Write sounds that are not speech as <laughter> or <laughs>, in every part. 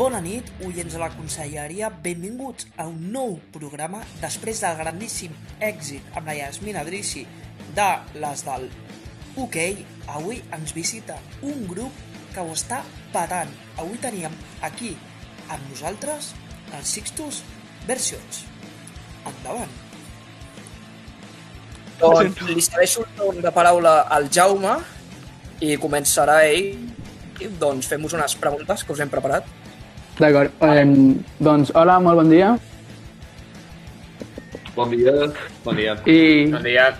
Bona nit, oients de la Conselleria. Benvinguts a un nou programa després del grandíssim èxit amb la Yasmina Drissi de les del UK. Avui ens visita un grup que ho està patant. Avui teníem aquí amb nosaltres els Sixtus Versions. Endavant. Doncs li cedeixo el torn de paraula al Jaume i començarà ell. Doncs fem-vos unes preguntes que us hem preparat. D'acord. Eh, doncs, hola, molt bon dia. Bon dia. Bon dia. I Bon dia.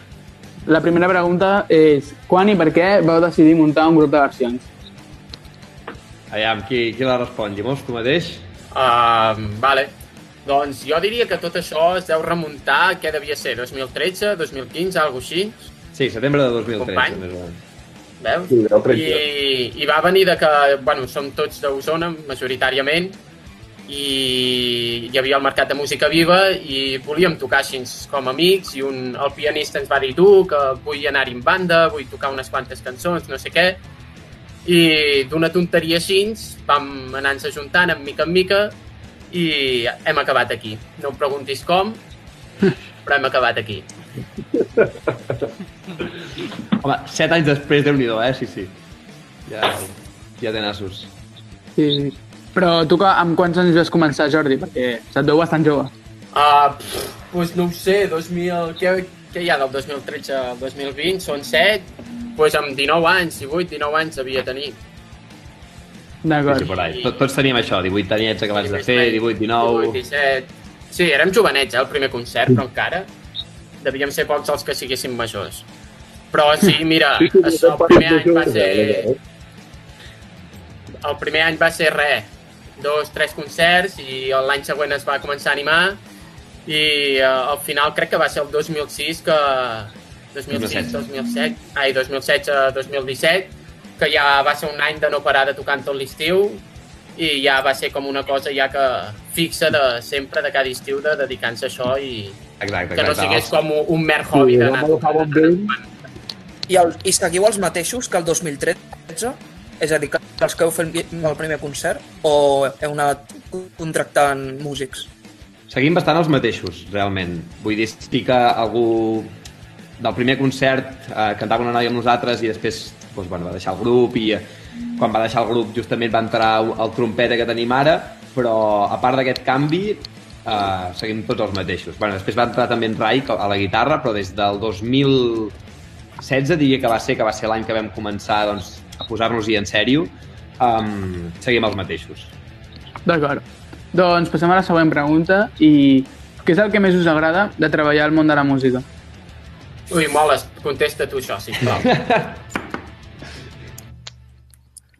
la primera pregunta és quan i per què vau decidir muntar un grup de versions? Aviam, qui, qui la respon? Llimós, tu mateix? Uh, vale. Doncs jo diria que tot això es deu remuntar, què devia ser, 2013, 2015, alguna així, Sí, setembre de 2013, Company. més o menys. Veus? Sí, del 13. I, I va venir de que, bueno, som tots d'Osona, majoritàriament, i hi havia el mercat de música viva i volíem tocar així com amics i un, el pianista ens va dir tu que vull anar-hi en banda, vull tocar unes quantes cançons, no sé què i d'una tonteria així vam anar-nos ajuntant en mica en mica i hem acabat aquí. No em preguntis com, <laughs> però hem acabat aquí. <laughs> Home, set anys després, déu nhi eh? Sí, sí. Ja, ja té nassos. Sí, sí. Però tu amb quants anys vas començar, Jordi? Perquè se't veu bastant jove. Uh, pues no ho sé, 2000, què, què hi ha del 2013 al 2020? Són 7? Pues amb 19 anys, 18, 19 anys devia tenir. Sí, D'acord. sí, por ahí. Tot, tots teníem això, 18 anyets acabats de fer, 18, 19... 18, 17... Sí, érem jovenets, eh, el primer concert, però encara devíem ser pocs els que siguéssim majors. Però sí, mira, Sí, sí, això, el primer any va ser... Eh? El primer any va ser res, dos, tres concerts i l'any següent es va començar a animar. I uh, al final crec que va ser el 2006 que... 2006, 2007, ai, 2016, 2017, que ja va ser un any de no parar de tocar tot l'estiu i ja va ser com una cosa ja que fixa de sempre, de cada estiu, de dedicar-se a això i Exacte, que no exacte. sigués com un, mer hobby Sí, d'anar no me I, el, I seguiu els mateixos que el 2013? És a dir, que els que heu fet el primer concert o heu anat contractant músics? Seguim bastant els mateixos, realment. Vull dir, sí que algú del primer concert eh, cantava una noia amb nosaltres i després doncs, bueno, va deixar el grup i eh, quan va deixar el grup justament va entrar el trompeta que tenim ara, però a part d'aquest canvi eh, seguim tots els mateixos. Bueno, després va entrar també en Rai a la guitarra, però des del 2016 diria que va ser que va ser l'any que vam començar doncs, a posar-nos-hi en sèrio, um, seguim els mateixos. D'acord. Doncs passem a la següent pregunta i què és el que més us agrada de treballar al món de la música? Ui, moles, contesta tu això, sisplau. <laughs>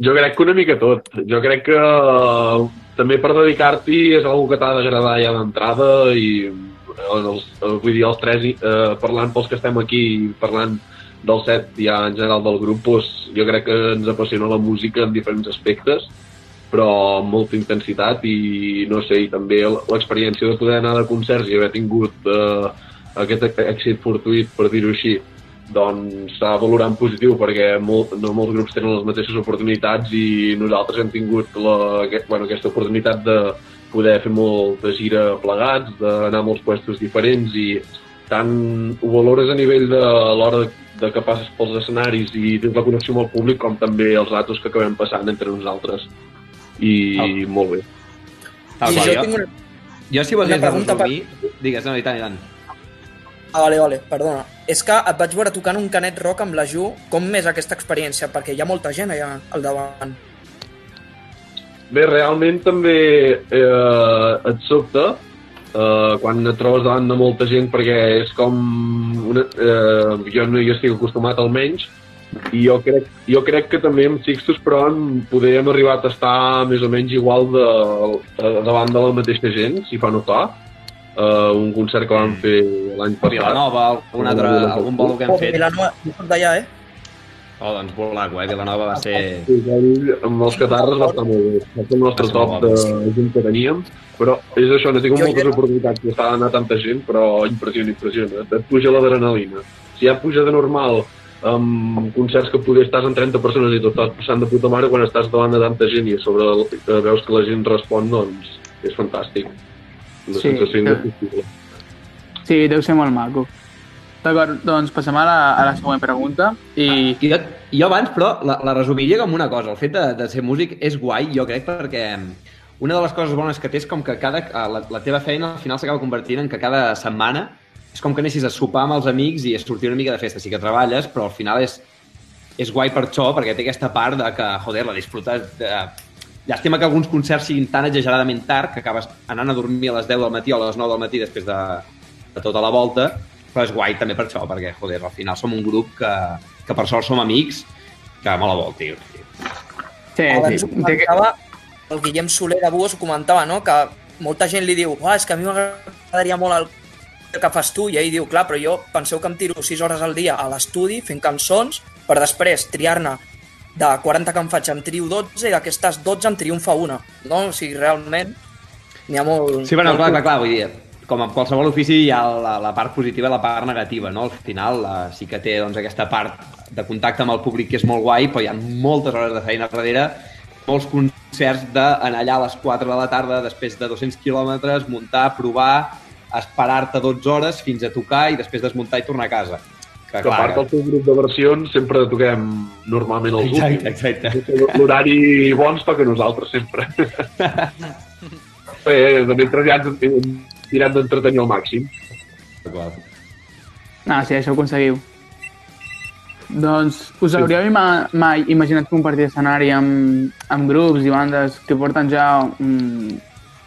Jo crec que una mica tot. Jo crec que eh, també per dedicar-t'hi és una que t'ha d'agradar ja d'entrada i eh, els, eh, vull dir, els tres, eh, parlant pels que estem aquí parlant del set ja en general del grup, doncs, jo crec que ens apassiona la música en diferents aspectes, però amb molta intensitat i no sé, i també l'experiència de poder anar de concerts i haver tingut eh, aquest èxit fortuït, per dir-ho així, doncs s'ha de valorar en positiu perquè molt, no molts grups tenen les mateixes oportunitats i nosaltres hem tingut la, aquest, bueno, aquesta oportunitat de poder fer molta gira plegats, d'anar a molts puestos diferents i tant ho valores a nivell de l'hora de, de que passes pels escenaris i tens la connexió amb el públic com també els ratos que acabem passant entre nosaltres i Oh. molt bé. Tal I qual, jo tinc una... jo si de pregunta per- resumir... Digues, no, i tant, i tant. Ah, vale, vale, perdona. És que et vaig veure tocant un canet rock amb la Ju. Com és aquesta experiència? Perquè hi ha molta gent allà al davant. Bé, realment també eh, et sobta eh, quan et trobes davant de molta gent perquè és com... Una, eh, jo no hi estic acostumat almenys i jo crec, jo crec que també amb Sixtus però en podem arribar a estar més o menys igual de, de, davant de la mateixa gent, si fa no fa. Uh, un concert que vam fer l'any passat. Vilanova, algun, altre, algun bolo que hem fet. Vilanova, jo soc d'allà, eh? Oh, doncs Bolaco, eh? Vilanova va ser... Sí, ell, amb els catarres va estar molt bé. Va ser el nostre ser top molt de gent que teníem. Però és això, no tinc Jo moltes era. oportunitats d'estar d'anar tanta gent, però impressiona, impressiona. Et puja l'adrenalina. Si ja puja de normal amb concerts que poder estàs en 30 persones i tot estàs passant de puta mare quan estàs davant de tanta gent i a sobre el, que veus que la gent respon, doncs és fantàstic. Una Sí, sensació que- indescriptible. Sí, deu ser molt maco. D'acord, doncs passem a la, a la següent pregunta. I Jo, jo abans, però, la, la resumiria com una cosa. El fet de, de ser músic és guai, jo crec, perquè una de les coses bones que té és com que cada, eh, la, la teva feina al final s'acaba convertint en que cada setmana és com que anessis a sopar amb els amics i a sortir una mica de festa. Sí que treballes, però al final és, és guai per això, perquè té aquesta part de que, joder, la disfrutes de... Llàstima que alguns concerts siguin tan exageradament tard que acabes anant a dormir a les 10 del matí o a les 9 del matí després de, de tota la volta, però és guai també per això, perquè, joder, al final som un grup que, que per sort som amics, que mola molt, tio. sí, Abans sí. comentava, el Guillem Soler de Buos ho comentava, no? que molta gent li diu ah, és que a mi m'agradaria molt el que fas tu, i ell diu, clar, però jo penseu que em tiro 6 hores al dia a l'estudi fent cançons per després triar-ne de 40 que em faig em trio 12 i d'aquestes 12 em triomfa una. No? O sigui, realment n'hi ha molt... Sí, bueno, molt clar, clar, clar, vull dir, com en qualsevol ofici hi ha la, la part positiva i la part negativa, no? Al final la, sí que té doncs, aquesta part de contacte amb el públic que és molt guai, però hi ha moltes hores de feina darrere, molts concerts d'anar allà a les 4 de la tarda després de 200 quilòmetres, muntar, provar, esperar-te 12 hores fins a tocar i després desmuntar i tornar a casa. Que, Que a part del teu grup de versions sempre toquem normalment els Exacte, últims. exacte. L'horari bo ens toca a nosaltres sempre. <laughs> eh, de mentre ja ens tirem d'entretenir al màxim. Ah, sí, això ho aconseguiu. Doncs us hauríeu ima mai imaginat compartir escenari amb, amb grups i bandes que porten ja un,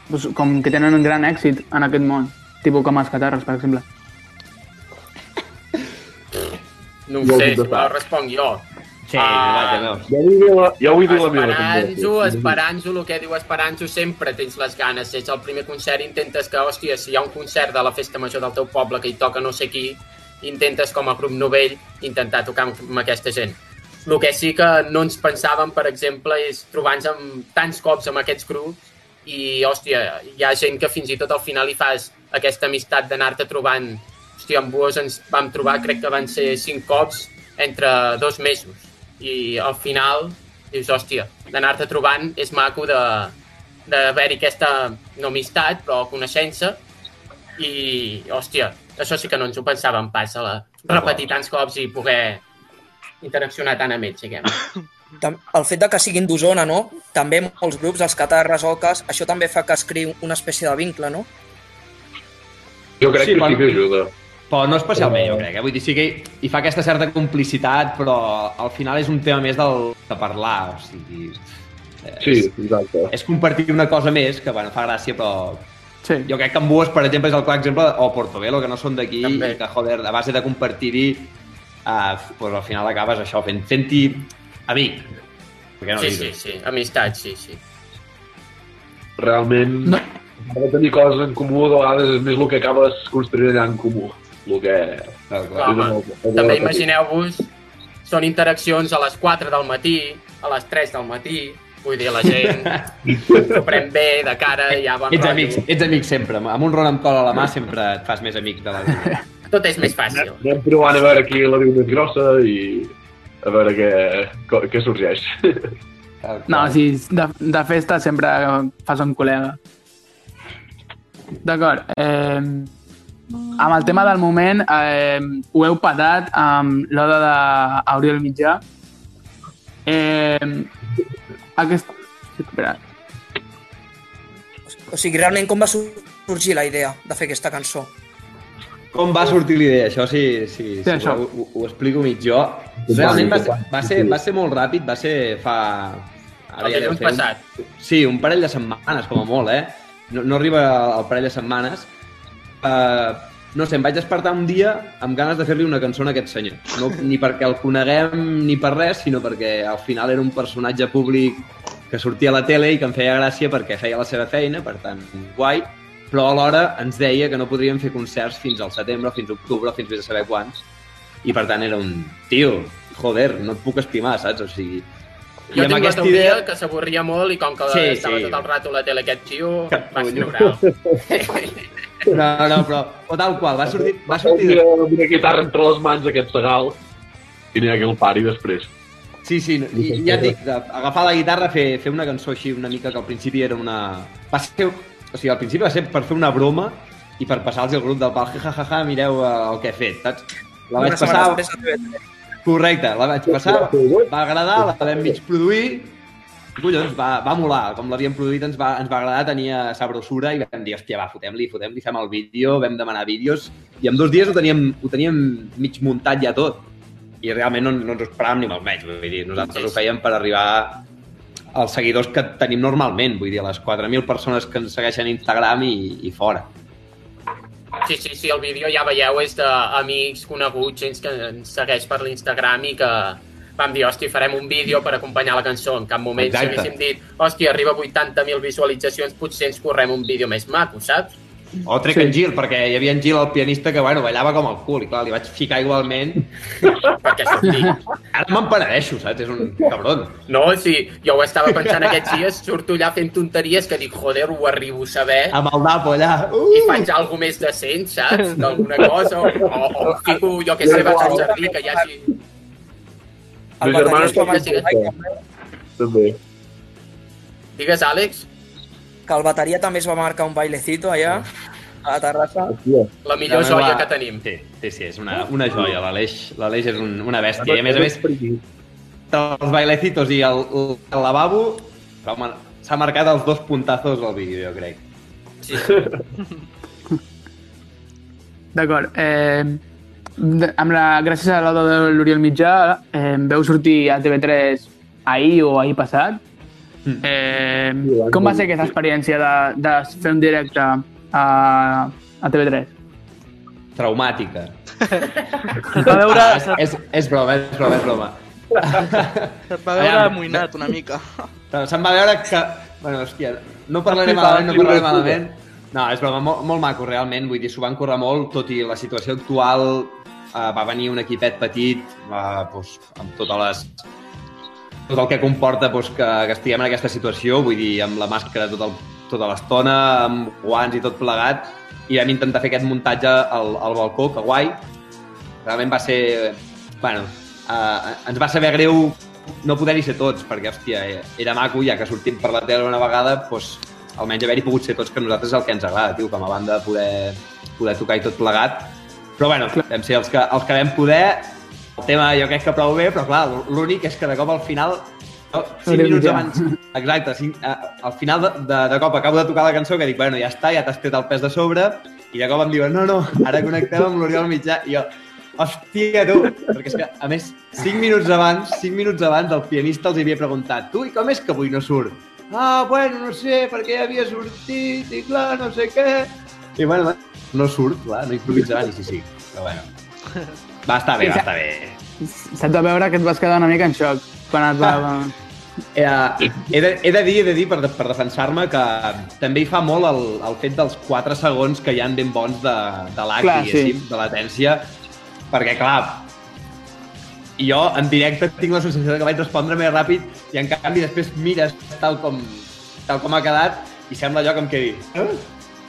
doncs, com que tenen un gran èxit en aquest món, tipus com els catarres, per exemple. No ho sé, contestat. no responc jo. Sí, Ah, va, veus. Ja vull dir la, ja vull dir la meva. Esperanzo, Esperanzo, el que diu Esperanzo, sempre tens les ganes. És el primer concert, intentes que, hòstia, si hi ha un concert de la festa major del teu poble que hi toca no sé qui, intentes com a grup novell intentar tocar amb, amb aquesta gent. El que sí que no ens pensàvem, per exemple, és trobar-nos amb tants cops amb aquests grups i, hòstia, hi ha gent que fins i tot al final hi fas aquesta amistat d'anar-te trobant hòstia, amb Buos ens vam trobar, crec que van ser cinc cops entre dos mesos. I al final dius, hòstia, d'anar-te trobant és maco de d'haver-hi aquesta, no amistat, però coneixença. I, hòstia, això sí que no ens ho pensàvem pas, a la, repetir tants cops i poder interaccionar tant amb ells, diguem. <clears throat> El fet de que siguin d'Osona, no? També molts grups, els catarres, oques, això també fa que es creï una espècie de vincle, no? Jo crec Sí, que sí que ajuda. Però no especialment, jo crec. Eh? Vull dir, sí que hi fa aquesta certa complicitat, però al final és un tema més del de parlar. O sigui, Sí, exacte. és compartir una cosa més, que bueno, fa gràcia, però Sí. jo crec que en Bues, per exemple, és el clar exemple, o Portobelo, que no són d'aquí, i que, joder, a base de compartir-hi, uh, pues, al final acabes això, fent- fent-hi amic. No Sí, sí, sí, amistat, sí, sí. Realment, No. tenir coses en comú, de vegades és més el que acabes construint allà en comú. El que... Clar, clar. Clar, home, també imagineu-vos, són interaccions a les 4 del matí, a les 3 del matí, vull dir, la gent <laughs> s'ho pren bé, de cara, ja bon Ets rotllo. amics, ets amics sempre. Amb un ron amb cola a la mà sempre et fas més amic de la gent. Tot és més fàcil. Anem provant a veure qui la diu més grossa i a veure què, què sorgeix. No, sí, de, de festa sempre fas un col·lega. D'acord. Eh, amb el tema del moment, eh, ho heu patat amb l'oda d'Auriel Mitjà. Eh, aquest... Espera. O sigui, realment com va sorgir la idea de fer aquesta cançó? Com va sortir l'idea? Això sí, sí, sí, Sí, això. Ho, ho, ho explico mig jo. Realment va, ser- va, ser, va ser molt ràpid, va ser fa... El ja deu fer un- passat. Sí, un parell de setmanes, com a molt, eh? No, no arriba al parell de setmanes. Uh, no sé, em vaig despertar un dia amb ganes de fer-li una cançó a aquest senyor. No, ni perquè el coneguem ni per res, sinó perquè al final era un personatge públic que sortia a la tele i que em feia gràcia perquè feia la seva feina, per tant, guai, però alhora ens deia que no podríem fer concerts fins al setembre, fins a octubre, fins a saber quants. I per tant era un... Tio, joder, no et puc espimar, saps? O sigui... Jo tinc la teoria que s'avorria molt i com que Sí, estava sí. tot el rato a la tele aquest tio, va Capullo. <laughs> No, no, però o tal qual, va sortir, va sortir amb una guitarra entre les mans, aquest segal. i n'hi ha aquell pari després. Sí, sí, i, ja et dic, de agafar la guitarra, fer, fer una cançó així una mica que al principi era una... Va ser, o sigui, al principi va ser per fer una broma i per passar-los el grup del pal, ja, ja, ja, mireu eh, el que he fet, saps? La vaig Una passar... després a TV3. Correcte, la vaig passar, va agradar, la vam mig produir, collons, va, va molar, com l'havíem produït ens va, ens va agradar, tenia sabrosura i vam dir, hòstia, va, fotem-li, fotem-li, fem el vídeo, vam demanar vídeos i en dos dies ho teníem, ho teníem mig muntat ja tot. I realment no, no ens ho esperàvem ni molt menys, vull dir, nosaltres ho fèiem per arribar als seguidors que tenim normalment, vull dir, a les 4.000 persones que ens segueixen a Instagram i, i fora. Sí, sí, sí, el vídeo ja veieu és d'amics, coneguts, gent que ens segueix per l'Instagram i que vam dir, hòstia, farem un vídeo per acompanyar la cançó. En cap moment si Exacte. haguéssim dit, hòstia, arriba a 80.000 visualitzacions, potser ens correm un vídeo més maco, saps? O trec sí. en Gil, perquè hi havia en Gil, el pianista, que, bueno, ballava com el cul, i clar, li vaig ficar igualment. Perquè sortir. Ara me'n penedeixo, saps? És un cabron. No, sí, jo ho estava pensant aquests dies, surto allà fent tonteries que dic, joder, ho arribo a saber Amb el dapo allà. i Uh! faig alguna més decent, saps? D'alguna cosa, o, o, o fico, jo què sé, vaig al jardí, que hi hagi... El Meu germà bateria es va està marcar fent un baile, També. Digues, Àlex, que el bateria també es va marcar un bailecito allà, a la terrassa. la millor La joia meva- que tenim. Sí, sí, sí, és una, una joia. L'Aleix és un, una bèstia. I a més a més, els bailecitos i el, el lavabo, s'ha marcat els dos puntazos al vídeo, crec. Sí. <laughs> D'acord. Eh, amb la, gràcies a l'Oda de l'Oriol Mitjà, eh, veu sortir a TV3 ahir o ahir passat. Eh, com va ser aquesta experiència de, de fer un directe a, a TV3? Traumàtica. Va veure, Ah, és, és, és broma, és broma, és broma. se't va veure amoïnat una mica. Se'm va veure que... Bueno, hòstia, no parlaré malament, no parlaré malament. No, és broma, molt, molt maco, realment. Vull dir, s'ho van córrer molt, tot i la situació actual eh, va venir un equipet petit, eh, doncs, amb totes les tot el que comporta doncs, que, que estiguem en aquesta situació, vull dir, amb la màscara tot el, tota l'estona, amb guants i tot plegat, i vam intentar fer aquest muntatge al, al balcó, que guai. Realment va ser... Bueno, eh, ens va saber greu no poder-hi ser tots, perquè, hòstia, era maco, ja que sortim per la tele una vegada, doncs, almenys haver-hi pogut ser tots, que nosaltres el que ens agrada, tio, com a banda poder, poder tocar i tot plegat. Però, bueno, vam ser els que, els que vam poder, el tema jo crec que prou bé, però clar, l'únic és que de cop al final, no, cinc Adéu, minuts ja. abans, exacte, cinc, eh, al final de, de, de cop acabo de tocar la cançó que dic, bueno, ja està, ja t'has tret el pes de sobre, i de cop em diuen, no, no, ara connectem amb l'Oriol Mitjà, i jo, hòstia, tu, perquè és que, a més, cinc minuts abans, cinc minuts abans, el pianista els havia preguntat, tu, i com és que avui no surt? Ah, bueno, no sé, perquè ja havia sortit, i clar, no sé què... I bueno, no surt, clar, no improvisaven, i sí, sí, però bueno. Va estar bé, va estar bé. Se't va veure que et vas quedar una mica en xoc quan et va... Eh, he, de, he de dir, he de dir per, de- per defensar-me que també hi fa molt el, el fet dels 4 segons que hi han ben bons de, de Clar, diguéssim, de latència, perquè, clar, jo en directe tinc la sensació de que vaig respondre més ràpid i en canvi després mires tal com, tal com ha quedat i sembla allò que em quedi eh?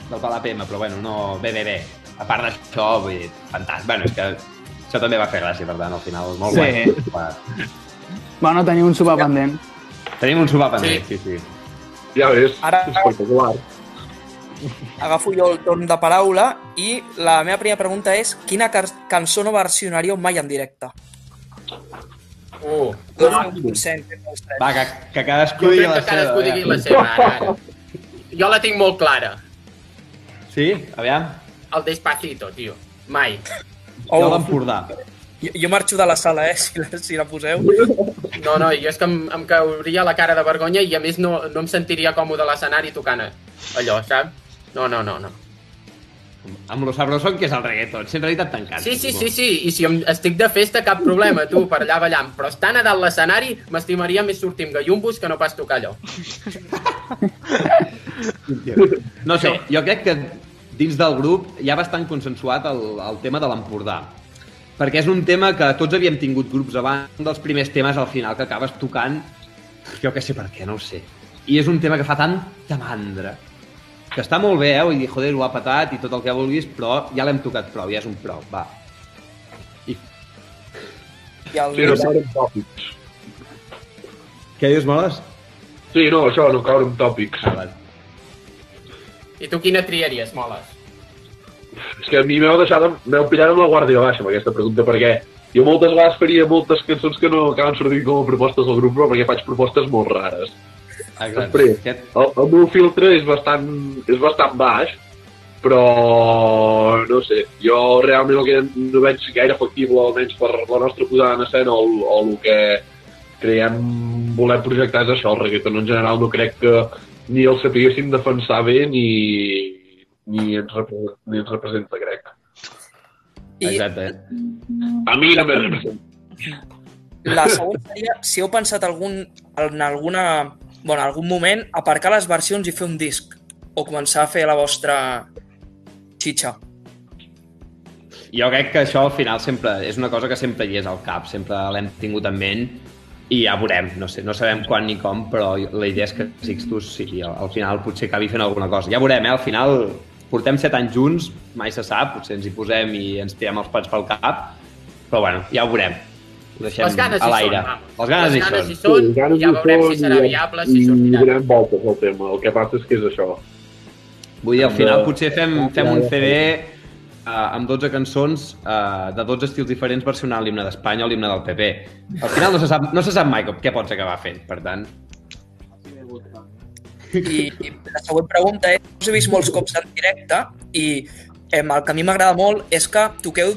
del APM, però bueno, no, bé, bé, bé. A part d'això, vull dir, fantàstic. Bueno, és que això també va fer gràcia, per tant, al final, molt Sí. guai. Bueno, teniu un sopar pendent. Tenim un sopar pendent, sí, sí. Ja ves, Ara- espectacular. Agafo jo el torn de paraula i la meva primera pregunta és quina cançó no versionaríeu mai en directe? Uh, tres. Va, que, que cadascú digui crec la que cadascú seva. digui eh? la seva, ara, ara. Jo la tinc molt clara. Sí? Aviam. El Despacito, tio. Mai. Oh. Jo l'Empordà. Jo, jo marxo de la sala, eh, si la, si la poseu. No, no, jo és que em, em cauria la cara de vergonya i a més no, no em sentiria còmode a l'escenari tocant allò, saps? No, no, no, no. Amb lo sabrosón que és el reggaeton. Si en realitat t'encanta. Sí, sí, sí, sí, i si em estic de festa cap problema, tu, per allà ballant, però estant a dalt l'escenari m'estimaria més sortir amb gallumbos que no pas tocar allò. <laughs> No sé, jo crec que dins del grup hi ha bastant consensuat el, el tema de l'Empordà. Perquè és un tema que tots havíem tingut grups abans, un dels primers temes al final que acabes tocant, jo que sé per què, no ho sé. I és un tema que fa tanta mandra, que està molt bé, eh? Vull dir, joder, ho ha patat i tot el que vulguis, però ja l'hem tocat prou, ja és un prou, va. I... I el... Sí, no caure en tòpics. Què dius, Moles? Sí, no, això, no caure en tòpics. Ah, val. I tu quina triaries, Moles? És que a mi m'heu deixat, m'heu pillat amb la guàrdia baixa amb aquesta pregunta, perquè jo moltes vegades faria moltes cançons que no acaben sortint com a propostes del grup, però perquè faig propostes molt rares. Exacte. Després, Aquest... el, el meu filtre és bastant, és bastant baix, però no sé, jo realment el que no veig gaire factible, almenys per la nostra posada en escena o, o el que creiem voler projectar és això, el reggaeton en general no crec que ni el sapiguessin defensar bé ni, ni, ens, representa, ni ens representa, crec. I Exacte. A mi no me representa. la següent seria, si heu pensat algun, en alguna, bueno, algun moment, aparcar les versions i fer un disc, o començar a fer la vostra xitxa. Jo crec que això al final sempre és una cosa que sempre hi és al cap, sempre l'hem tingut en ment i ja veurem, no sé, no sabem quan ni com, però la idea és que Sixtus sí, al final potser acabi fent alguna cosa. Ja veurem, eh? Al final portem set anys junts, mai se sap, potser ens hi posem i ens tirem els pats pel cap, però bueno, ja ho veurem. Ho deixem Les ganes a l'aire. Les ganes hi Les ganes són. hi són i ja veurem si serà i- viable, si i sortirà. donem voltes al tema. El que passa és que és això. Vull dir, al final potser fem, fem un CD uh, amb 12 cançons uh, de 12 estils diferents versionant l'himne d'Espanya o l'himne del PP. Al final no se sap, no se sap mai com, què pots acabar fent, per tant... I, i la següent pregunta és, us he vist molts cops en directe i em, el que a mi m'agrada molt és que toqueu,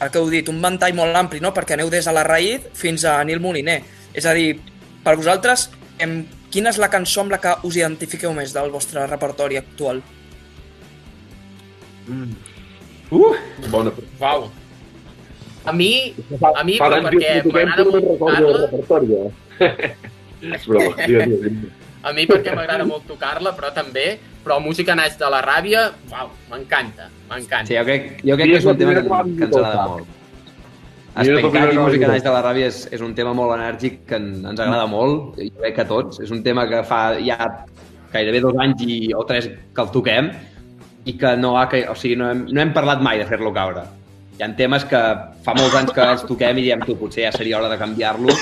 el que heu dit, un ventall molt ampli, no? perquè aneu des de la Raïd fins a Nil Moliner. És a dir, per vosaltres, em, quina és la cançó amb la que us identifiqueu més del vostre repertori actual? Uh! Bona Uau. A mi, a mi fa però perquè m'agrada molt tocar-la, repertori? <laughs> És broma, a mi perquè m'agrada molt tocar-la, però també, però música naix de la ràbia, uau, m'encanta, m'encanta. Sí, jo crec, jo crec que és un tema que, que ens agrada molt. Espencar i música naix de la ràbia és, és un tema molt enèrgic que en, ens agrada molt, jo crec que a tots. És un tema que fa ja gairebé dos anys i, o tres que el toquem i que no, ha, o sigui, no, hem, no hem parlat mai de fer-lo caure. Hi ha temes que fa molts anys que els toquem i diem, tu, potser ja seria hora de canviar-lo.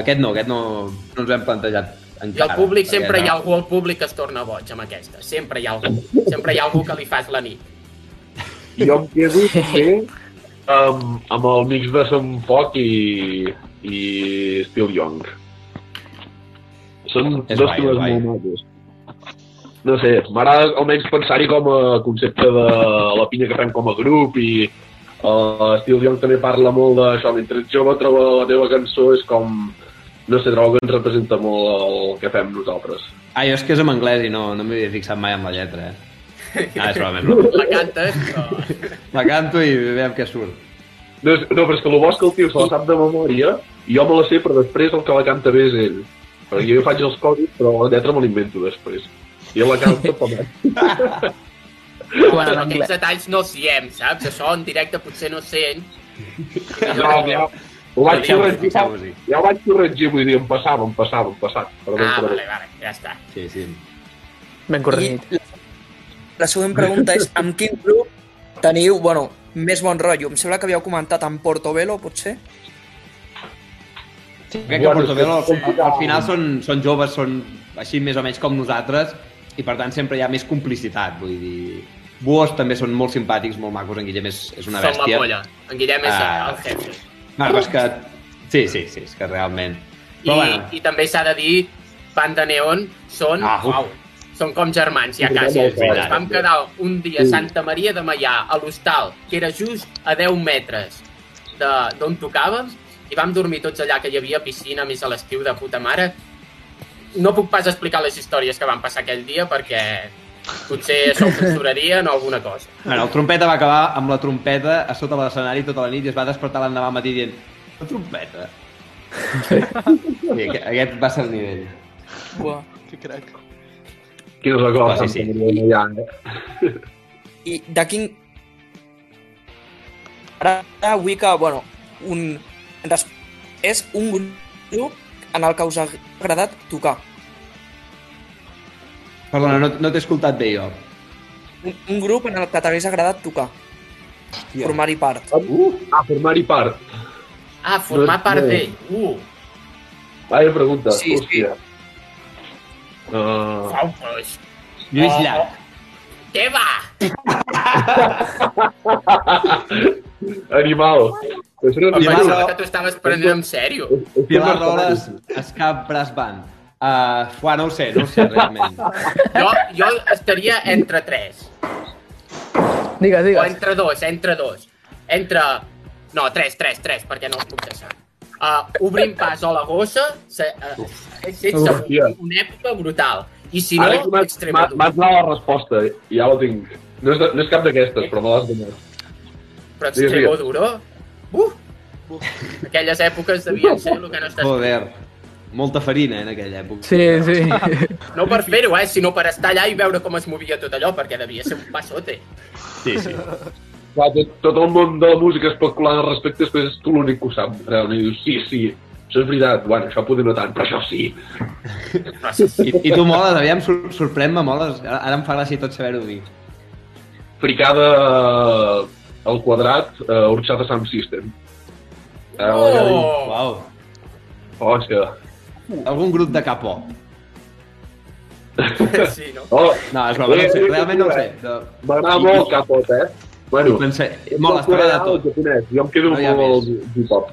Aquest no, aquest no, no ens ho hem plantejat I encara. al públic sempre hi ha no. algú al públic que es torna boig amb aquesta. Sempre hi ha algú. Sempre hi ha algú que li fas la nit. Jo em quedo també amb, amb el mix de Sant Foc i, i Still Young. Són És dos temes molt macos. No sé, m'agrada almenys pensar-hi com a concepte de la pinya que fem com a grup i uh, Still Young també parla molt d'això. Mentre ets jove trobo la teva cançó és com... No sé, trobo que ens representa molt el que fem nosaltres. Ah, jo és que és en anglès i no, no m'hi havia fixat mai amb la lletra, eh? Ah, és broma, és <laughs> broma. La cantes, però... La canto i veiem què surt. No, és- no, però és que el bo és que el tio se la sap de memòria i jo me la sé, però després el que la canta bé és ell. Perquè jo faig els codis, però la lletra me l'invento després. I ell la canta <laughs> mi. Quan en Aquests anglès. detalls no els diem, saps? Això en directe potser no sent. No, ja, ho vaig corregir, Fixeu-vos-hi. ja ho vaig corregir, vull dir, em passava, em passava, em passava. Perdó, Ah, perdó. vale, vale, ja està. Sí, sí. Ben corregit. I la, la següent pregunta és, amb quin grup teniu, bueno, més bon rotllo? Em sembla que havíeu comentat amb Portobello, potser? sí crec que Portobello al, al final són, són joves, són així més o menys com nosaltres i per tant sempre hi ha més complicitat, vull dir... Buos també són molt simpàtics, molt macos, en Guillem és, és una Som la bèstia. polla. En Guillem és Ah. el jefe. No, però és que... Sí, sí, sí, és que realment... I, Però bueno, I també s'ha de dir, Banda Neon són, Ah, uau, són com germans, ja quasi. Ens vam quedar un dia a Santa Maria de Maià, a l'hostal, que era just a 10 metres de- d'on tocàvem, i vam dormir tots allà, que hi havia piscina, més a l'estiu de puta mare. No puc pas explicar les històries que van passar aquell dia, perquè potser això ho censurarien o alguna cosa. bueno, el trompeta va acabar amb la trompeta a sota l'escenari tota la nit i es va despertar l'endemà al matí dient la trompeta. sí, aquest, aquest va ser el nivell. Buah. Que crac. Quina és la cosa, Ah, sí, sí. Eh? I de quin... Ara vull que, bueno, un... és un grup en el que us ha agradat tocar. Perdona, no, no t'he escoltat bé jo. Un, un grup en el que t'hagués agradat tocar. Formar-hi part. Uh, Ah, formar-hi part. Ah, formar No, part no. d'ell. Uh, Vaya pregunta, Sí, sí. hòstia. Uh, au, pues, Lluís Oh. Llach. què va? <laughs> animal. Un Em animal. pensava que tu estaves prenent en sèrio. Pilar Roles, Escap Brass Band. Uh, fuà, no ho sé, no ho sé realment. <laughs> Jo, jo estaria entre tres. Digues, O digues. entre dos, entre dos. Entre... No, tres, tres, tres, perquè no us puc deixar. Uh, obrim pas o la gossa, se, uh, és sense Hòstia. una època brutal. I si no, Ara que m'has- m'ha- Extremadura. m'has donat la resposta, ja la tinc. No és, de, no és cap d'aquestes, però me l'has donat. Però Digues, Extremadura... Uh! Aquelles èpoques devien ser el que no estàs... Joder, molta farina en aquella època. Sí, sí. No per fer-ho, eh, sinó per estar allà i veure com es movia tot allò, perquè devia ser un passote. Sí, sí. Clar, tot, tot el món de la música especulant al respecte, després és tu l'únic que ho sap, realment. Dius, sí, sí, això és veritat, bueno, això poder no tant, però això sí. I, i tu moles, aviam, sor sorprèn-me, moles. Ara, ara em fa gràcia tot saber-ho dir. Fricada al quadrat, uh, Orxata Sound System. Uh, Oh! Uau. Hòstia. Algun grup de capó. Sí, no? Oh, No, és broma, no sé, realment no ho sé. De... M'agrada I- molt i- el capot, eh? Bueno, Pensé, moles, t'agrada el tot. japonès. Jo em quedo No el més. hip-hop.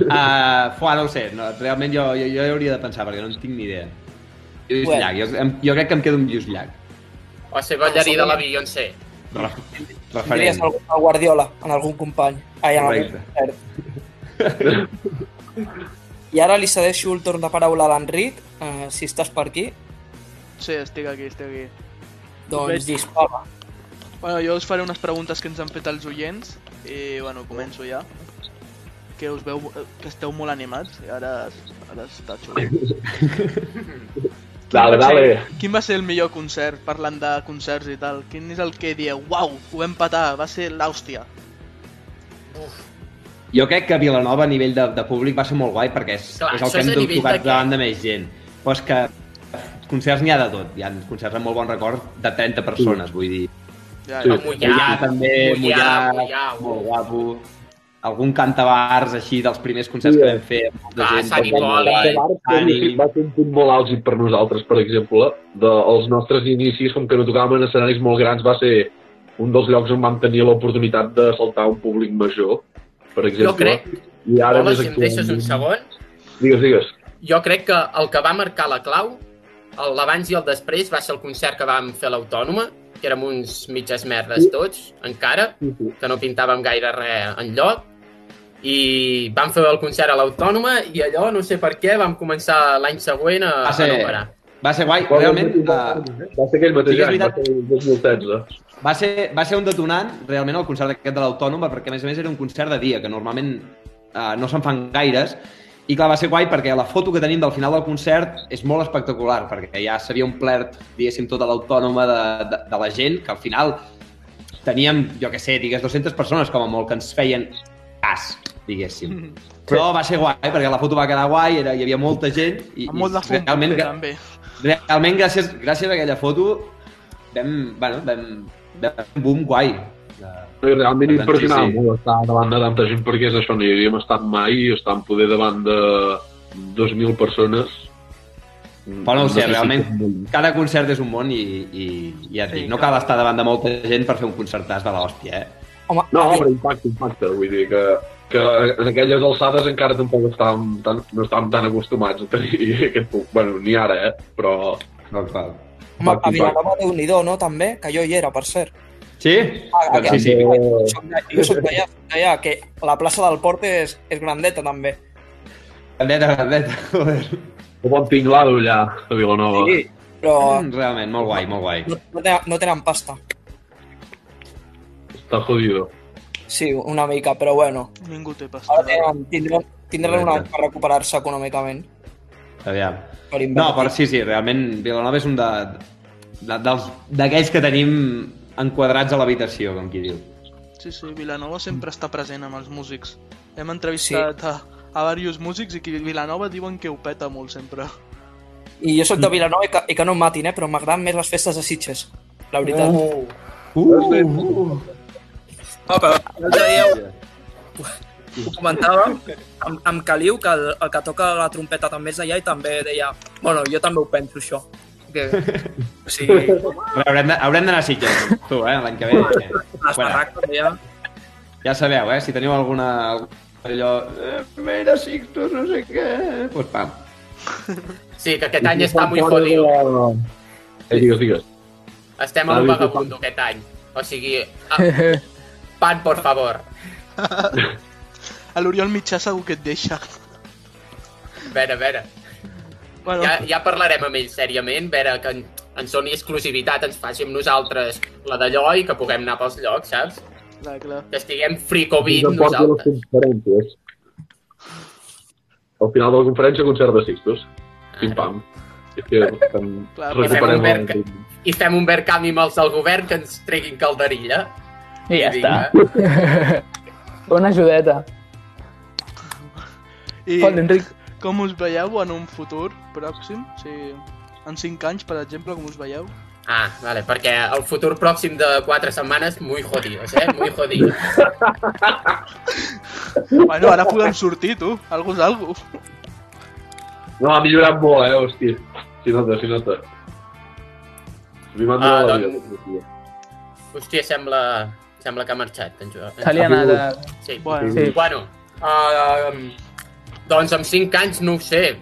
Uh, <laughs> fuà, no ho sé, no, realment jo, jo, jo hauria de pensar, perquè no en tinc ni idea. Lluís Bueno. Llach, jo, jo crec que em quedo amb Lluís Llach. O ser ballarí de la Beyoncé. Referent. algun el Guardiola en algun company. Ai, en algun Correcte. concert. <laughs> I ara li cedeixo el torn de paraula a l'Enric, eh, si estàs per aquí, Sí, estic aquí, estic aquí. doncs dispara. Bueno, jo us faré unes preguntes que ens han fet els oients i, bueno, començo ja. Que us veu que esteu molt animats i ara, ara està xulo. <laughs> Dale, va ser- dale. Quin va ser el millor concert, parlant de concerts i tal? Quin és el que dieu, uau, ho vam patar, va ser l'hòstia. Jo crec que Vilanova a nivell de, de públic va ser molt guai perquè és, Clar, és el que hem tocat de davant de més gent. Però és que concerts n'hi ha de tot. Hi ha concerts amb molt bon record de 30 persones, vull dir. Ja, Sí. ja. Mollà, Mollà també, Mollà, Mollà, molt guapo. Algun cantabars així dels primers concerts Sí, que vam fer. molta Ah, gent, Sant Hipòlit. Va ser un punt molt àlgid per nosaltres, per exemple. Dels nostres inicis, com que no tocàvem en escenaris molt grans, va ser un dels llocs on vam tenir l'oportunitat de saltar un públic major, per exemple. Jo crec, I ara Hola, més si em deixes un segon, Digues, digues. jo crec que el que va marcar la clau, el- l'abans i el després, va ser el concert que vam fer a l'Autònoma, que érem uns mitges merdes tots, encara, Sí, sí. que no pintàvem gaire res en lloc, i vam fer el concert a l'Autònoma i allò, no sé per què, vam començar l'any següent a, Va a ser, no parar. va ser guai. Realment, uh, Va ser aquell mateix sí any, va ser el 2016. Va ser, va ser un detonant, realment, el concert aquest de l'Autònoma, perquè a més a més era un concert de dia, que normalment uh, no se'n fan gaires, i clar, va ser guai perquè la foto que tenim del final del concert és molt espectacular, perquè ja s'havia omplert, diguéssim, tota l'Autònoma de, de, de la gent, que al final teníem, jo què sé, digues, 200 persones com a molt que ens feien cas, diguéssim. Però va ser guai, perquè la foto va quedar guai, era, hi havia molta gent, i, Amb molt de fum, realment, també. realment gràcies, gràcies a aquella foto vam, bueno, vam, fer un boom guai. No, i realment impressionava sí, sí. molt estar davant de tanta gent perquè és això, no hi havíem estat mai i estar en poder davant de 2.000 persones Però no ho sé, si realment munt. cada concert és un món i, i, i ja et Sí, dic, no cal estar davant de molta gent per fer un concertàs de l'hòstia, eh? Home, No, però impacte, impacte, vull dir que, que en aquelles alçades encara tampoc estàvem tan, no estàvem tan acostumats a tenir <laughs> aquest punt. Bueno, ni ara, eh? Però No, clar. Home, a Vilanova, déu nhi no, també? Que jo hi era, per cert. Sí? Ah, Doncs sí, sí. Jo soc d'allà, soc d'allà, que la plaça del Port és, és grandeta, també. Grandeta, grandeta, <laughs> joder. que bon tinglado allà, a Vilanova. Sí, però Mm, Realment, molt guai, molt guai. no, no, tenen, no tenen pasta. Està jodido. Sí, una mica, però bueno. Ningú té pasta. Ara tenen, tindran, tindran un Correcte. per recuperar-se econòmicament. Aviam. Per No, invertir. però sí, sí, realment Vilanova és un de, d'aquells que tenim enquadrats a l'habitació, com qui diu. Sí, sí, Vilanova sempre està present amb els músics. Hem entrevistat a, a diversos músics i que Vilanova diuen que ho peta molt sempre. I jo sóc de Vilanova i que, i que no em matin, eh? però m'agraden més les festes de Sitges, la veritat. Uh, Uh, uh, uh. No, però l'altre dia, ho comentava amb, amb Caliu, que el, el que toca la trompeta també és d'allà i també deia, bueno, jo també ho penso, això. Que, o sigui, <laughs> Haurem de- haurem d'anar a Sitges, tu, eh, l'any que ve. les Bueno, barraques ja... ja sabeu, eh, si teniu alguna... allò... Eh, mira, Sixtus, no sé què... Doncs pues, pam. Sí, que aquest any està muy jodido. Eh, digues, digues. Estem a un vagabundo aquest any. O sigui, <laughs> pan, por favor. <laughs> A l'Oriol Mitjà segur que et deixa. A veure, a veure. Bueno, Ja, ja parlarem amb ell sèriament, a veure que en, ens doni exclusivitat, ens faci amb nosaltres la d'allò i que puguem anar pels llocs, saps? clar, clar. Que estiguem free Covid nosaltres. Al final de la conferència, concert de Sixtus. Pim-pam. És que <laughs> estem Clar, recuperem fem un el. I fem un vercam amb els del govern que ens treguin calderilla. I ja I està. vinga. <laughs> Una ajudeta. I Enric. com us veieu en un futur pròxim? O sigui, en 5 anys, per exemple, com us veieu? Ah, vale, perquè el futur pròxim de 4 setmanes, muy jodidos, eh? Muy jodidos. <laughs> Bueno, ara podem sortir, tu. Algú és algú. No, ha millorat molt, eh, hòstia. Si nota, si nota. A mi m'ha Ah, la doncs- vida. hòstia. Sembla, sembla que ha marxat, en Joan. Se li ha anat a... Sí. Bueno, Sí. Bueno, uh, doncs amb 5 anys no ho sé.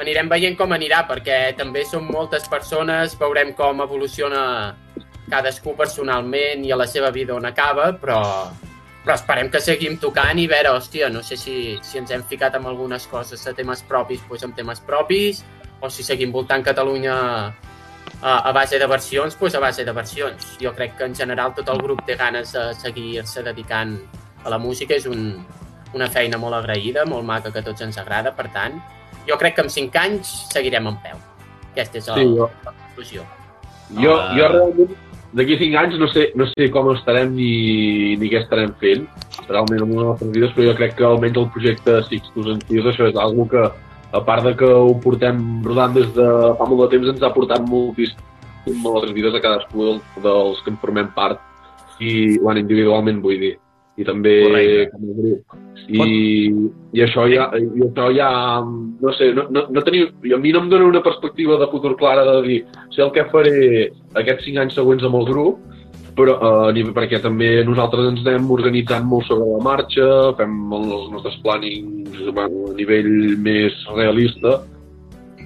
Anirem veient com anirà, perquè també som moltes persones, veurem com evoluciona cadascú personalment i a la seva vida on acaba, però, però esperem que seguim tocant i veure, hòstia, no sé si, si ens hem ficat amb algunes coses de temes propis, doncs amb temes propis, o si seguim voltant Catalunya a, a base de versions, doncs a base de versions. Jo crec que en general tot el grup té ganes de seguir-se dedicant a la música, és un, una feina molt agraïda, molt maca, que a tots ens agrada, per tant, jo crec que en 5 anys seguirem en peu. Aquesta és el, Sí, jo, la conclusió. jo, Ah. jo realment, d'aquí 5 anys no sé, no sé com estarem ni, ni què estarem fent, realment amb les nostres vides, però jo crec que almenys el projecte Sixtus en Tios, això és algo que, a part de que ho portem rodant des de fa molt de temps, ens ha portat moltíssim a les vides de cadascú dels que en formem part, i bueno, individualment vull dir, i també Correcte. com a grup. I, i això ja, i això ja no sé, no, no, no teniu, a mi no em dona una perspectiva de futur clara de dir sé el que faré aquests cinc anys següents amb el grup, però eh, perquè també nosaltres ens anem organitzant molt sobre la marxa, fem els nostres plannings bueno, a nivell més realista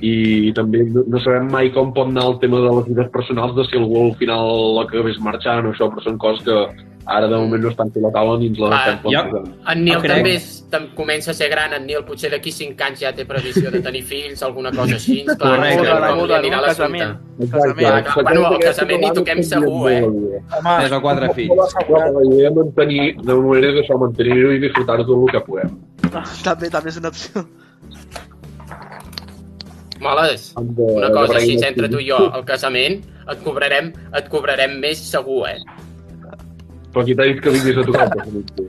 i també no, no sabem mai com pot anar el tema de les vides personals de si algú al final acabés marxant o això, però són coses que ara de moment no estan a la taula ni ens les Ah, jo-. En Nil No crec. també és, tam, comença a ser gran, en Nil potser d'aquí 5 anys ja té previsió de tenir fills, alguna cosa així. <laughs> Clar, Correcte. no com li boda, anirà no? l'assumpte. Casament. Exacte. Casament. Clar, bueno, al casament hi toquem segur, eh? Home, Tres o quatre fills. Però la mantenir, de moment és això, mantenir-ho i disfrutar-ho tot el que puguem. També, també és una opció. Moles, una cosa així entre tu i jo, al casament et cobrarem, et cobrarem més segur, eh? Però qui t'ha dit que vinguis a tocar el casament? tu?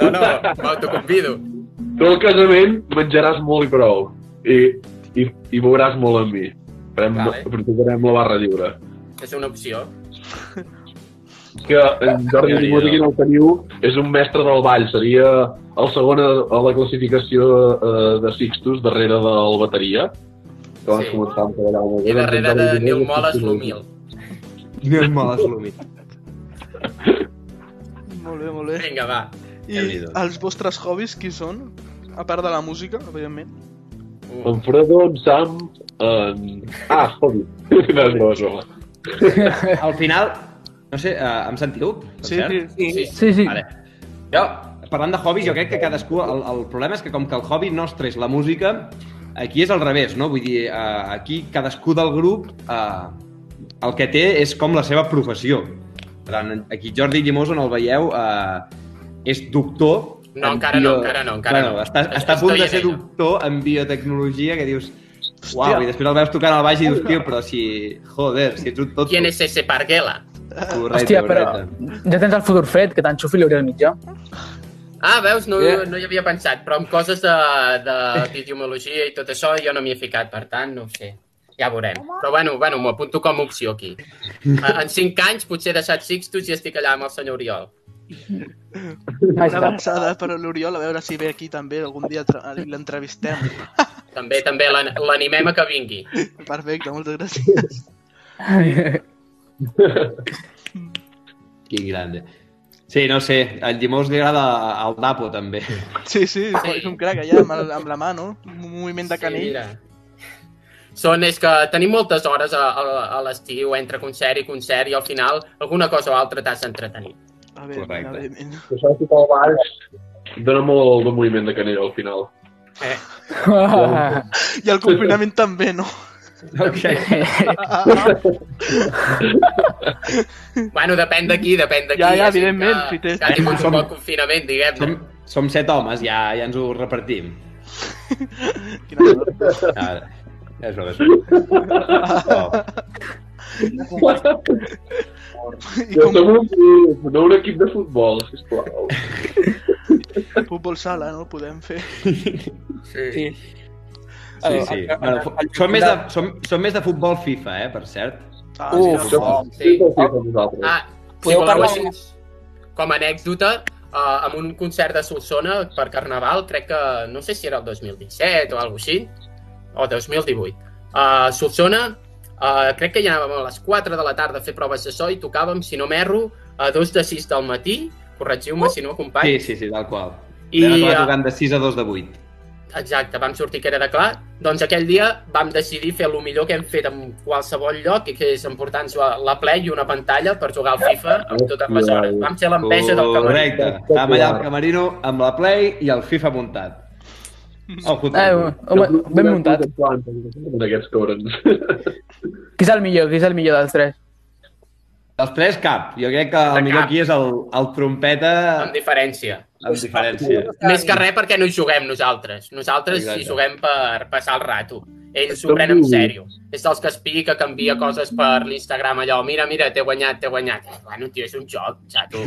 No, no, m'autoconvido. Tu al casament menjaràs molt i prou. I, i, i veuràs molt amb mi. Farem, Vale. La barra lliure. És una opció. que en Jordi Ja, ja. Timothy, que no el teniu, és un mestre del ball. Seria el segon a, a la classificació eh, de Sixtus, darrere del bateria. Que Sí. començàvem a treballar molt bé. I darrere de Jordi Nil Moles, l'humil. És mal assumit. <laughs> Molt bé, molt bé. Vinga, va. I els vostres hobbies, qui són? A part de la música, evidentment. En Fredo, en Sam, en... Ah, hobby. <laughs> no. <laughs> Al final, no sé, uh, em sentiu? Sí, cert? sí. Sí, Sí, sí. Vale. Jo, parlant de hobbies, jo crec que cadascú... El, el problema és que com que el hobby nostre és la música, aquí és al revés, no? Vull dir, uh, aquí cadascú del grup uh, el que té és com la seva professió. Per tant, aquí Jordi Llimós, on el veieu, uh, és doctor... No, en encara no, encara no, encara bueno, no. Està, Es- està a punt de en ser ello. doctor en biotecnologia, que dius... Hòstia. Uau, i després el veus tocant al baix i dius, tio, però si... Joder, si ets un tot... ¿Quién es ese Parguela? Correcte, Hòstia, però correcte. ja tens el futur fet, que t'enxufi l'Oriol Mitjà. Ah, veus? No, Yeah. no hi havia pensat, però amb coses de, de i tot això jo no m'hi he ficat, per tant, no ho sé. Ja veurem. Però bueno, bueno m'ho apunto com a opció aquí. A- En cinc anys potser he deixat Sixtus i estic allà amb el senyor Oriol. Una avançada per a l'Oriol, a veure si ve aquí també, algun dia l'entrevistem. <laughs> També també l'an- l'animem a que vingui. Perfecte, moltes gràcies. <laughs> Quin grande. Sí, no sé, al Llimós li agrada el Dapo, també. Sí, sí, Sí. és un crac allà amb, el, amb la mà, no? Un moviment de Sí, canell. mira. Són, és que tenim moltes hores a, a, a l'estiu entre concert i concert i al final alguna cosa o altra t'has d'entretenir. A veure, Correcte. Això és tot el baix. Dóna molt de moviment de canell al final. Eh? I el confinament també, no? Ok. Bueno, depèn d'aquí, depèn d'aquí. Ja, ja, gent evidentment, Que, si té- que ha tingut Som- un bon confinament, diguem-ne. Som, som set homes, ja, ja ens ho repartim. Quina ja és hora. Oh. Com som un, grup, no un equip de futbol, sisplau. futbol sala, no? Podem fer. Sí. Sí, sí. Bueno, fu- som, més de, som, som més de futbol FIFA, eh, per cert. Ah, Uf, sí, oh, Sí. Ah, Podeu parlar- així, com a anècdota, uh, amb un concert de Solsona per Carnaval, crec que, no sé si era el 2017 o alguna així, o 2018. A Solsona, uh, crec que ja anàvem a les 4 de la tarda a fer proves de so i tocàvem, si no m'erro, a 2 de 6 del matí, corregiu-me si no, Sí, company. sí, sí, tal qual. I, I, Vam acabar eh, de 6 a 2 de 8. Exacte, vam sortir que era de clar. Doncs aquell dia vam decidir fer el millor que hem fet en qualsevol lloc, que és emportar-nos la, la Play i una pantalla per jugar al FIFA amb totes les hores. Vam ser l'enveja del camarí. Correcte. Estàvem allà al camerino amb la Play i el FIFA muntat. El Eh, home, ben muntat. D'aquests cobrens. Qui és el millor? Qui és el millor dels tres? Els tres, cap. Jo crec que De el millor cap. aquí és el, el trompeta Amb diferència. Amb diferència. Més que res perquè no hi juguem nosaltres. Nosaltres Exacte. hi juguem per passar el rato. Ells s'ho prenen en sèrio. És dels que es pica, que envia coses per l'Instagram allò. Mira, mira, t'he guanyat, t'he guanyat. Eh, bueno, tio, és un joc, xato. <laughs>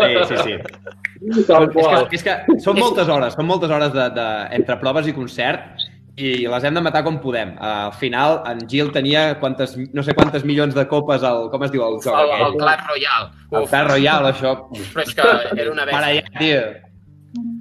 Sí, sí, sí. Tal És que, és que són moltes hores, són moltes hores de, de, entre proves i concert i les hem de matar com podem. Uh, al final, en Gil tenia quantes, no sé quantes milions de copes al... Com es diu el joc? El, el? Clash Royale. El Clash Royale, això. però és que era una Para bèstia. allà, tio.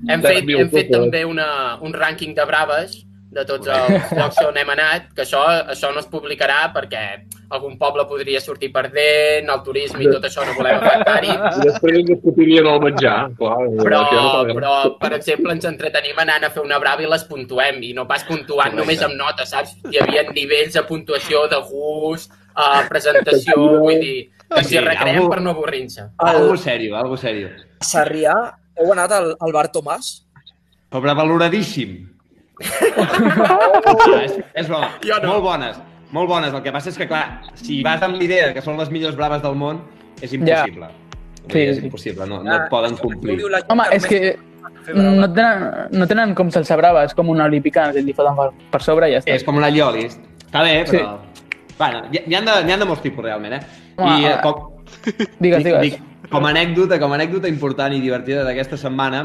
Hem fet, hem fet també una, un rànquing de braves de tots els llocs on hem anat, que això, això no es publicarà perquè algun poble podria sortir perdent, el turisme i tot això no volem afectar-hi, <laughs> I després ens discutirien el menjar, clar. però, no cal però, per exemple, ens entretenim anant a fer una brava i les puntuem, i no pas puntuant només amb notes, saps? Hi havia nivells de puntuació, de gust, uh, presentació, vull dir, que ens Sí, hi recreem algú- per no avorrir-nos. Algo serio, algo serio. A Sarrià heu anat al, al bar Tomàs? Sobrevaloradíssim. <laughs> ah, és, és. Jo no. Molt bones, molt bones. El que passa és que, clar, si vas amb l'idea que són les millors braves del món, és impossible. Dir, Sí, és sí. impossible, no, no et poden complir. Home, és que no tenen, no tenen com salsa brava, és com una olípica, que li foten per, per sobre i ja està. És com una llolis. Està bé, però... Bueno, n'hi ha, de, ha de molts tipus, realment, eh? Home, I eh, eh, com, Digues, digues. dic, com a anècdota, com a anècdota important i divertida d'aquesta setmana,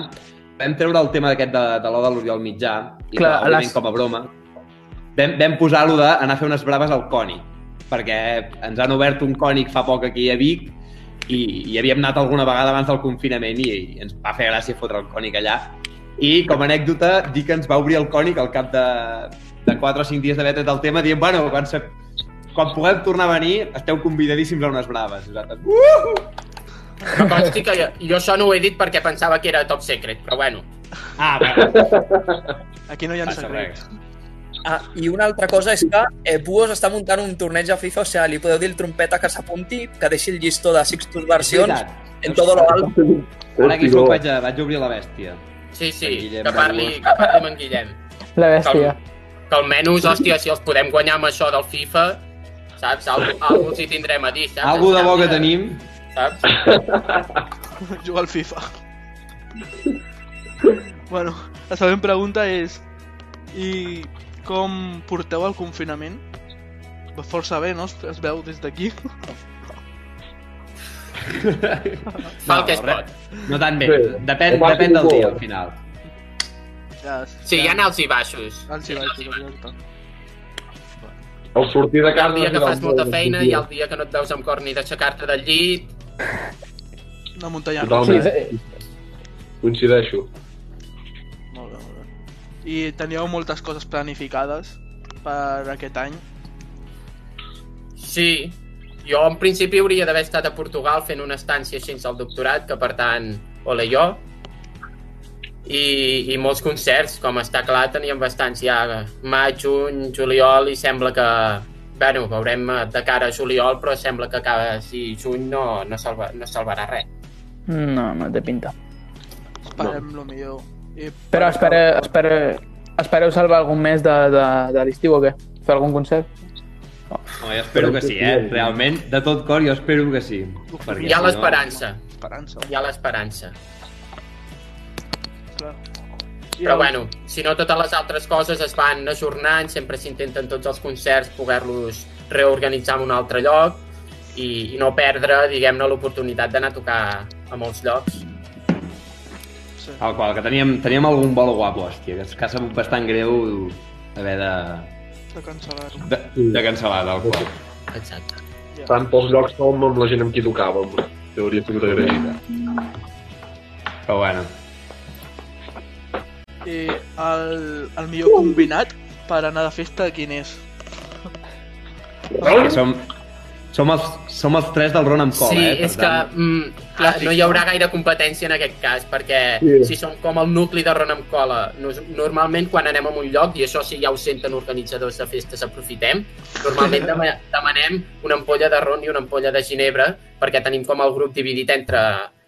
vam treure el tema d'aquest de, de l'O de l'Oriol Mitjà, i Clar, clar, les- com a broma, vam, vam posar-lo d'anar a fer unes braves al Cònic, perquè ens han obert un Cònic fa poc aquí a Vic i, i havíem anat alguna vegada abans del confinament i, i ens va fer gràcia fotre el Cònic allà. I com a anècdota, dir que ens va obrir el Cònic al cap de, de 4 o 5 dies d'haver tret el tema, dient, bueno, quan, se, quan puguem tornar a venir, esteu convidadíssims a unes braves. Nosaltres, Uh! Que consti que jo, jo això no ho he dit perquè pensava que era top secret, però bueno. Ah, bueno, Aquí no hi ha passa secrets. res. Ah, I una altra cosa és que eh, Buos està muntant un torneig a FIFA, o sigui, li podeu dir al trompeta que s'apunti, que deixi el llistó de Sixtus versions en todo lo alto. Ara aquí sóc, vaig, a, vaig obrir la bèstia. Sí, sí, que parli, que parli amb en Guillem. La bèstia. Que almenys, hòstia, si els podem guanyar amb això del FIFA, saps? Algo, algo els hi tindrem a dir, saps? Algo de bo que tenim. Saps? <laughs> Jugar al FIFA. bueno, la següent pregunta és... I com porteu el confinament? Va Força bé, no? Es, veu des d'aquí. <laughs> Fa el que es pot. No tan bé. Depèn, va depèn del dia, al final. Ja, Sí, hi ha alts i baixos. Alts i baixos, exacte. El sortir de casa... el dia que fas molta feina, ha el dia que no et veus amb cor ni d'aixecar-te del llit, Una muntanya russa. Sí, Coincideixo. I teníeu moltes coses planificades per aquest any? Sí, jo en principi hauria d'haver estat a Portugal fent una estància així al doctorat, que per tant, ole jo. I, I molts concerts, com està clar, teníem bastants ja maig, juny, juliol, i sembla que, bueno, veurem de cara a juliol, però sembla que cada si juny no, no, salva, no salvarà res. No, no té pinta. Esperem no. lo millor. I Però espere, espere, espereu salvar algun mes de, de, de l'estiu o què? Fer algun concert? Home, jo espero que sí, eh? Realment, de tot cor, jo espero que sí. Perquè, Hi ha no- l'esperança, Esperança. hi ha l'esperança. Però bueno, si no totes les altres coses es van ajornant, sempre s'intenten tots els concerts poder-los reorganitzar en un altre lloc i, i no perdre, diguem-ne, l'oportunitat d'anar a tocar a molts llocs. Sí. Tal qual, que teníem, teníem algun bolo guapo, hòstia, que, és- que ha sabut bastant greu haver de, De cancel·lar-ho. de, de cancel·lar, tal qual. Exacte. Tant pels llocs com amb la gent amb qui tocàvem. Que hauria sigut agraït. Però bueno, I el, el millor combinat per anar de festa, quin és? que som, som, els, som els tres del Ron amb cola, Sí, eh? Per és que tant, mm, clar, no hi haurà gaire competència en aquest cas, perquè Sí. si som com el nucli de Ron amb cola, nos, normalment quan anem a un lloc, i això sí ja ho senten organitzadors de festes, aprofitem, normalment <laughs> dema- demanem una ampolla de ron i una ampolla de ginebra, perquè tenim com el grup dividit entre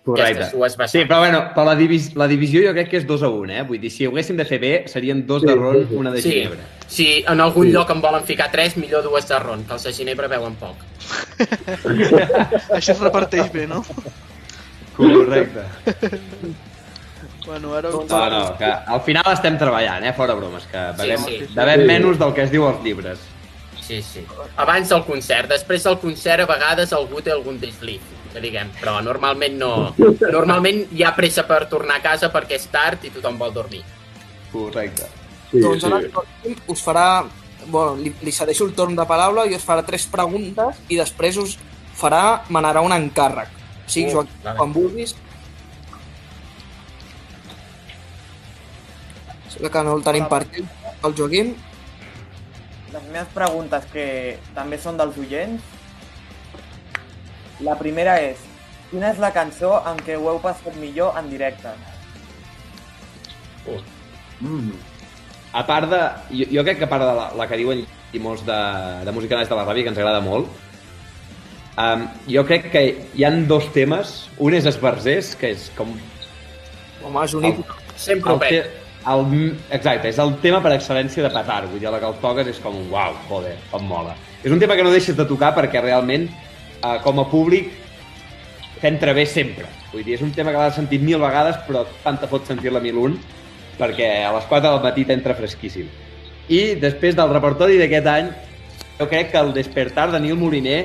Correcte. aquestes dues Sí, però bueno, però la, divis la divisió jo crec que és dos a un, eh? Vull dir, si ho haguéssim de fer bé, serien dos de ron, una de Sí, ginebra. si en algun lloc en volen ficar tres, millor dues de ron, que els de ginebra veuen poc. <laughs> Això es reparteix bé, no? Correcte. Bueno, ara... No, no, que al final estem treballant, eh? Fora bromes, que bevem, sí. bevem menys del que es diu als llibres. Sí, sí. Abans del concert. Després del concert, a vegades algú té algun desliz, que diguem, però normalment no. Normalment hi ha pressa per tornar a casa perquè és tard i tothom vol dormir. Correcte. Sí, doncs ara sí. us farà... Bueno, li, li cedeixo el torn de paraula i us farà tres preguntes i després us farà, manarà un encàrrec. Sí, Oh, Joaquim, vale. quan vulguis. Sembla que no el tenim per aquí, el Joaquim. Les meves preguntes, que també són dels oients. La primera és, quina és la cançó en què ho heu passat millor en directe? Mm. A part de... Jo, jo crec que a part de la, la que diuen i molts de, de música de la ràbia, que ens agrada molt, um, jo crec que hi han dos temes. Un és Esbarzers, que és com... Home, és un hit. Sempre El, pet. te, el, exacte, és el tema per excel·lència de petar. Vull dir, la que el toques és com un uau, joder, com mola. És un tema que no deixes de tocar perquè realment, eh, com a públic, t'entra bé sempre. Vull dir, és un tema que l'has sentit mil vegades, però tant te fot sentir-la mil un, perquè a les 4 del matí t'entra fresquíssim. I després del repertori d'aquest any, jo crec que el Despertar de Nil Moliner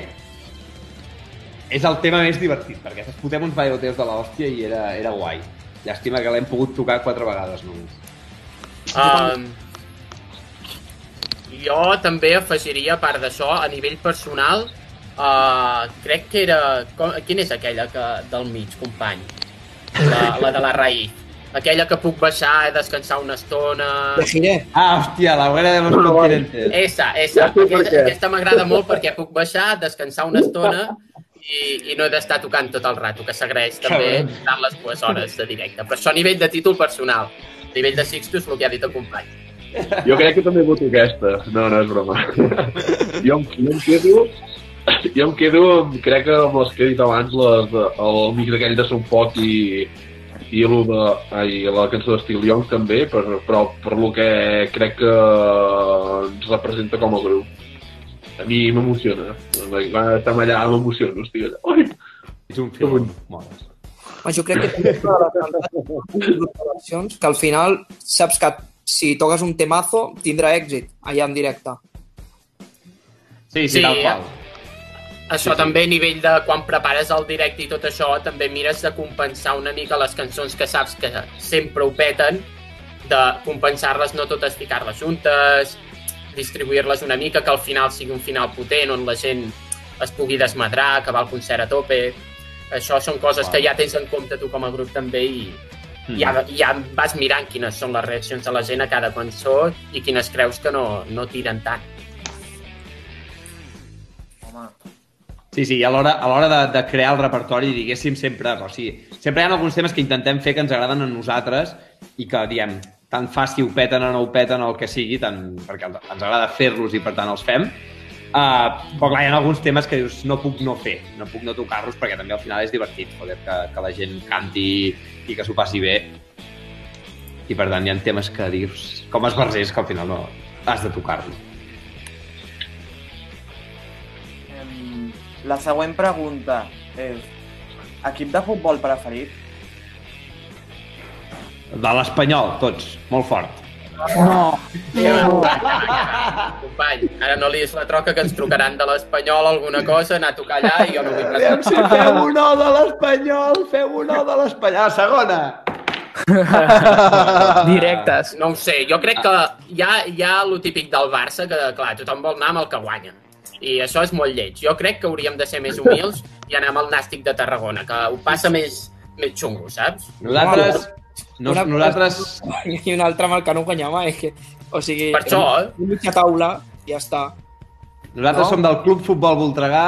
és el tema més divertit, perquè ens fotem uns bailoteos de l'hòstia i era, era guai. Llàstima que l'hem pogut tocar quatre vegades només. Um, jo també afegiria, a part d'això, a nivell personal, uh, crec que era... Com, quina és aquella que, del mig, company? La, la de la raïs. Aquella que puc baixar, descansar una estona... De Giré. Ah, hòstia, la hoguera de los continentes. Esa, esa. Ja Aquesta, aquesta m'agrada molt perquè puc baixar, descansar una estona i, i no he d'estar tocant tot el rato, que s'agraeix també tant les dues hores de directe. Però això a nivell de títol personal. A nivell de Sixtus, el que ha dit el company. Jo crec que també voto aquesta. No, no, és broma. jo, jo em quedo... <laughs> Jo em quedo, crec que amb les que he dit abans, les, de, el mix aquell de Son Poc i, i, de, ai, la cançó d'Estil Young també, per, però per lo que crec que ens representa com a grup. A mi m'emociona. Quan estem allà m'emociono, estic allà. Ai, És un film. Mola. Home, jo crec que també és una de les que al final saps que si toques un temazo tindrà èxit allà en directe. Sí, sí, Sí, tal qual. Això també a nivell de quan prepares el directe i tot això, també mires de compensar una mica les cançons que saps que sempre ho peten, de compensar-les, no totes ficar-les juntes, distribuir-les una mica, que al final sigui un final potent on la gent es pugui desmadrar, acabar el concert a tope. Això són coses que ja tens en compte tu com a grup també i Mm. ja, ja vas mirant quines són les reaccions de la gent a cada cançó i quines creus que no, no tiren tant. Sí, sí, i a l'hora de, de crear el repertori, diguéssim, sempre, o sigui, sempre hi ha alguns temes que intentem fer que ens agraden a nosaltres i que, diem, tant fa si ho peten o no ho peten o el que sigui, tant, perquè ens agrada fer-los i per tant els fem. Uh, però clar, hi ha alguns temes que dius no puc no fer, no puc no tocar-los perquè també al final és divertit, joder, que, que la gent canti i que s'ho passi bé. I per tant hi ha temes que dius, com esbarzers, que al final no has de tocar-los. La següent pregunta és equip de futbol preferit? De l'Espanyol, tots, molt fort. No. Company, ara no li és la troca que ens trucaran de l'Espanyol alguna cosa, anar a tocar allà i jo no vull Aviam si feu un o de l'Espanyol, feu un o de l'Espanyol. Segona. <laughs> Directes. No ho sé, jo crec que hi ha, hi ha el típic del Barça, que clar, tothom vol anar amb el que guanya. I això és molt lleig. Jo crec que hauríem de ser més humils i anar amb el Nàstic de Tarragona, que ho passa més, més xungo, saps? Nosaltres... Nos, Una- nosaltres... <laughs> I un altre amb el que no guanyava, és que... O sigui, Per això, eh? una mitja taula, ja està. Nosaltres No? som del Club Futbol Voltregà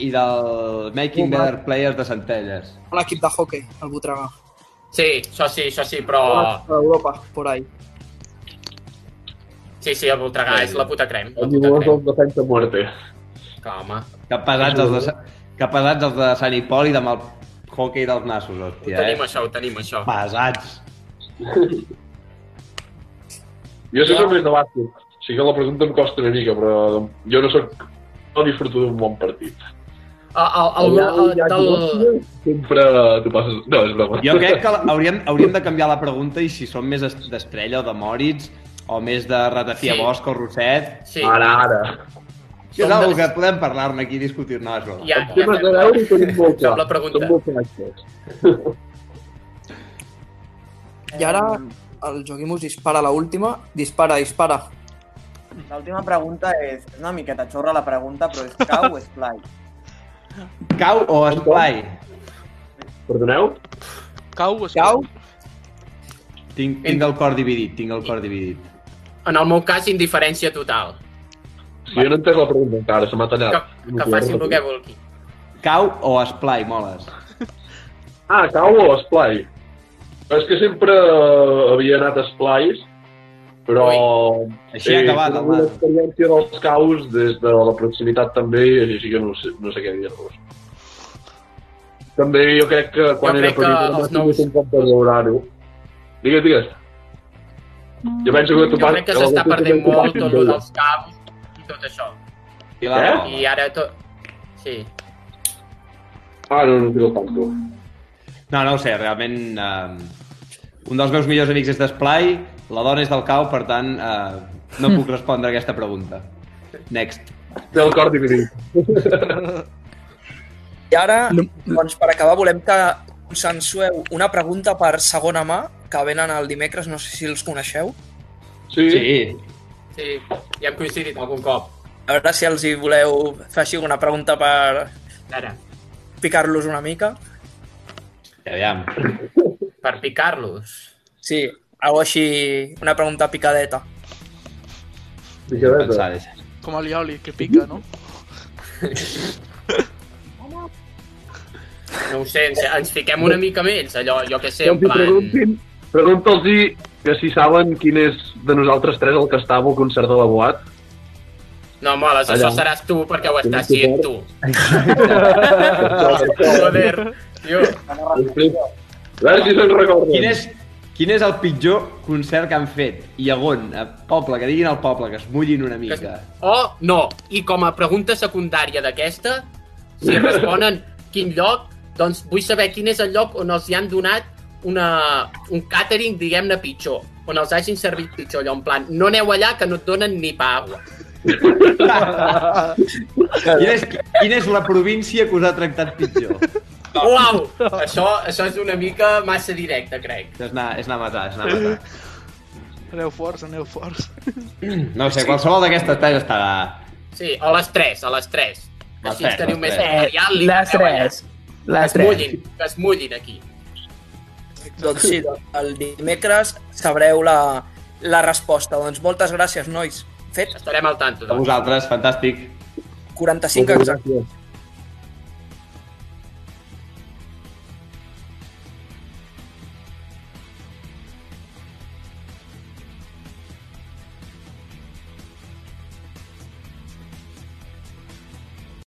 i del Making Better Players de Centelles. L'equip de hockey, el Voltregà. Sí, això sí, això sí, però... A Europa, por ahí. Sí, sí, el Voltregà és la puta crem. La El puta crem. defensa muerte. Que, home, Que pesats els de, que pesats els de Sant Hipòlit amb el hockey dels nassos, ho hòstia, tenim eh? això, ho tenim això. Pesats. <laughs> Jo sí soc més de bàsquet. Sí que la pregunta em costa una mica, però jo no soc... No disfruto d'un bon partit. El, el, el, el, del... Sempre t'ho passes... No, és broma. Jo crec que hauríem, hauríem de canviar la pregunta i si som més est- d'Estrella o de Moritz o més de Ratafia Sí. Bosch o Rosset, Sí, Ara, ara. És de- que podem parlar-ne aquí i discutir-ne, ja, ja temes fem de la, veure ho tenim <laughs> molt clar. la pregunta. Molt connectats. I ara el Joaquim us dispara la última. Dispara, dispara. L'última pregunta és, és una miqueta xorra la pregunta, però és cau o esplai? <laughs> Cau o esplai? Perdoneu? Cau, es Cau? Tinc, tinc el cor dividit, tinc el cor dividit. En el meu cas, indiferència total. Si jo no he entès la pregunta encara, se m'ha Que, tallat. que faci el que vulgui. Cau o esplai, moles? Ah, cau o esplai? És que sempre havia anat a esplais, però... Així ha acabat, el tingut Marc. l'experiència dels caus des de la proximitat també, i així que no sé, no sé què dir-vos. També jo crec que quan Jo era crec que petit nous- tingut un cop de valorar-ho. Digues, digues. Jo penso que tu Jo crec que s'està perdent molt tot el dels caus tot això. I la roba. I ara tot... Sí. Ah, no, no tinc el tanto. No, no ho sé, realment... Eh, un dels meus millors amics és d'Esplai, la dona és del cau, per tant, eh, no puc <laughs> respondre a aquesta pregunta. Next. Té el cor dividit. I ara, doncs, per acabar, volem que consensueu una pregunta per segona mà, que venen el dimecres, no sé si els coneixeu. Sí. Sí. Sí, ja hem coincidit algun cop. A veure si els hi voleu fer així una pregunta per Ara, picar-los una mica. Aviam. per picar-los. Sí, algo així, una pregunta picadeta. Picadeta. Com el Ioli, que pica, no? No ho sé, ens, ens fiquem una mica ells, allò, jo que sé, Que en plan... pregunta'ls que si saben quin és de nosaltres tres el que estava al concert de la Boat. No, moles, Allà. això seràs tu perquè ho estàs sent tu. <laughs> A Joder, tio. veure si se'n recorden. Quin és, quin és el pitjor concert que han fet? I on? A poble, que diguin al poble, que es mullin una mica. O no, i com a pregunta secundària d'aquesta, si responen quin lloc, doncs vull saber quin és el lloc on els hi han donat una, un catering, diguem-ne, pitjor. On els hagin servit pitjor, allò en plan, no aneu allà que no et donen ni pa agua. <laughs> Quina és, quina és la província que us ha tractat pitjor? Uau! Això, això és una mica massa directe, crec. És anar, és anar a matar, és anar a matar. Aneu forts, aneu forts. No sé, qualsevol d'aquestes tres estarà... Sí, o les 3, a les 3. Les Així ens tres, teniu les més tres. material. Les aneu allà. tres. Que Les es tres. mullin, que es mullin aquí. Doncs sí, el dimecres sabreu la, la resposta. Doncs moltes gràcies, nois. Fet Estarem al tanto. A Doncs. vosaltres, fantàstic. 45 exactes.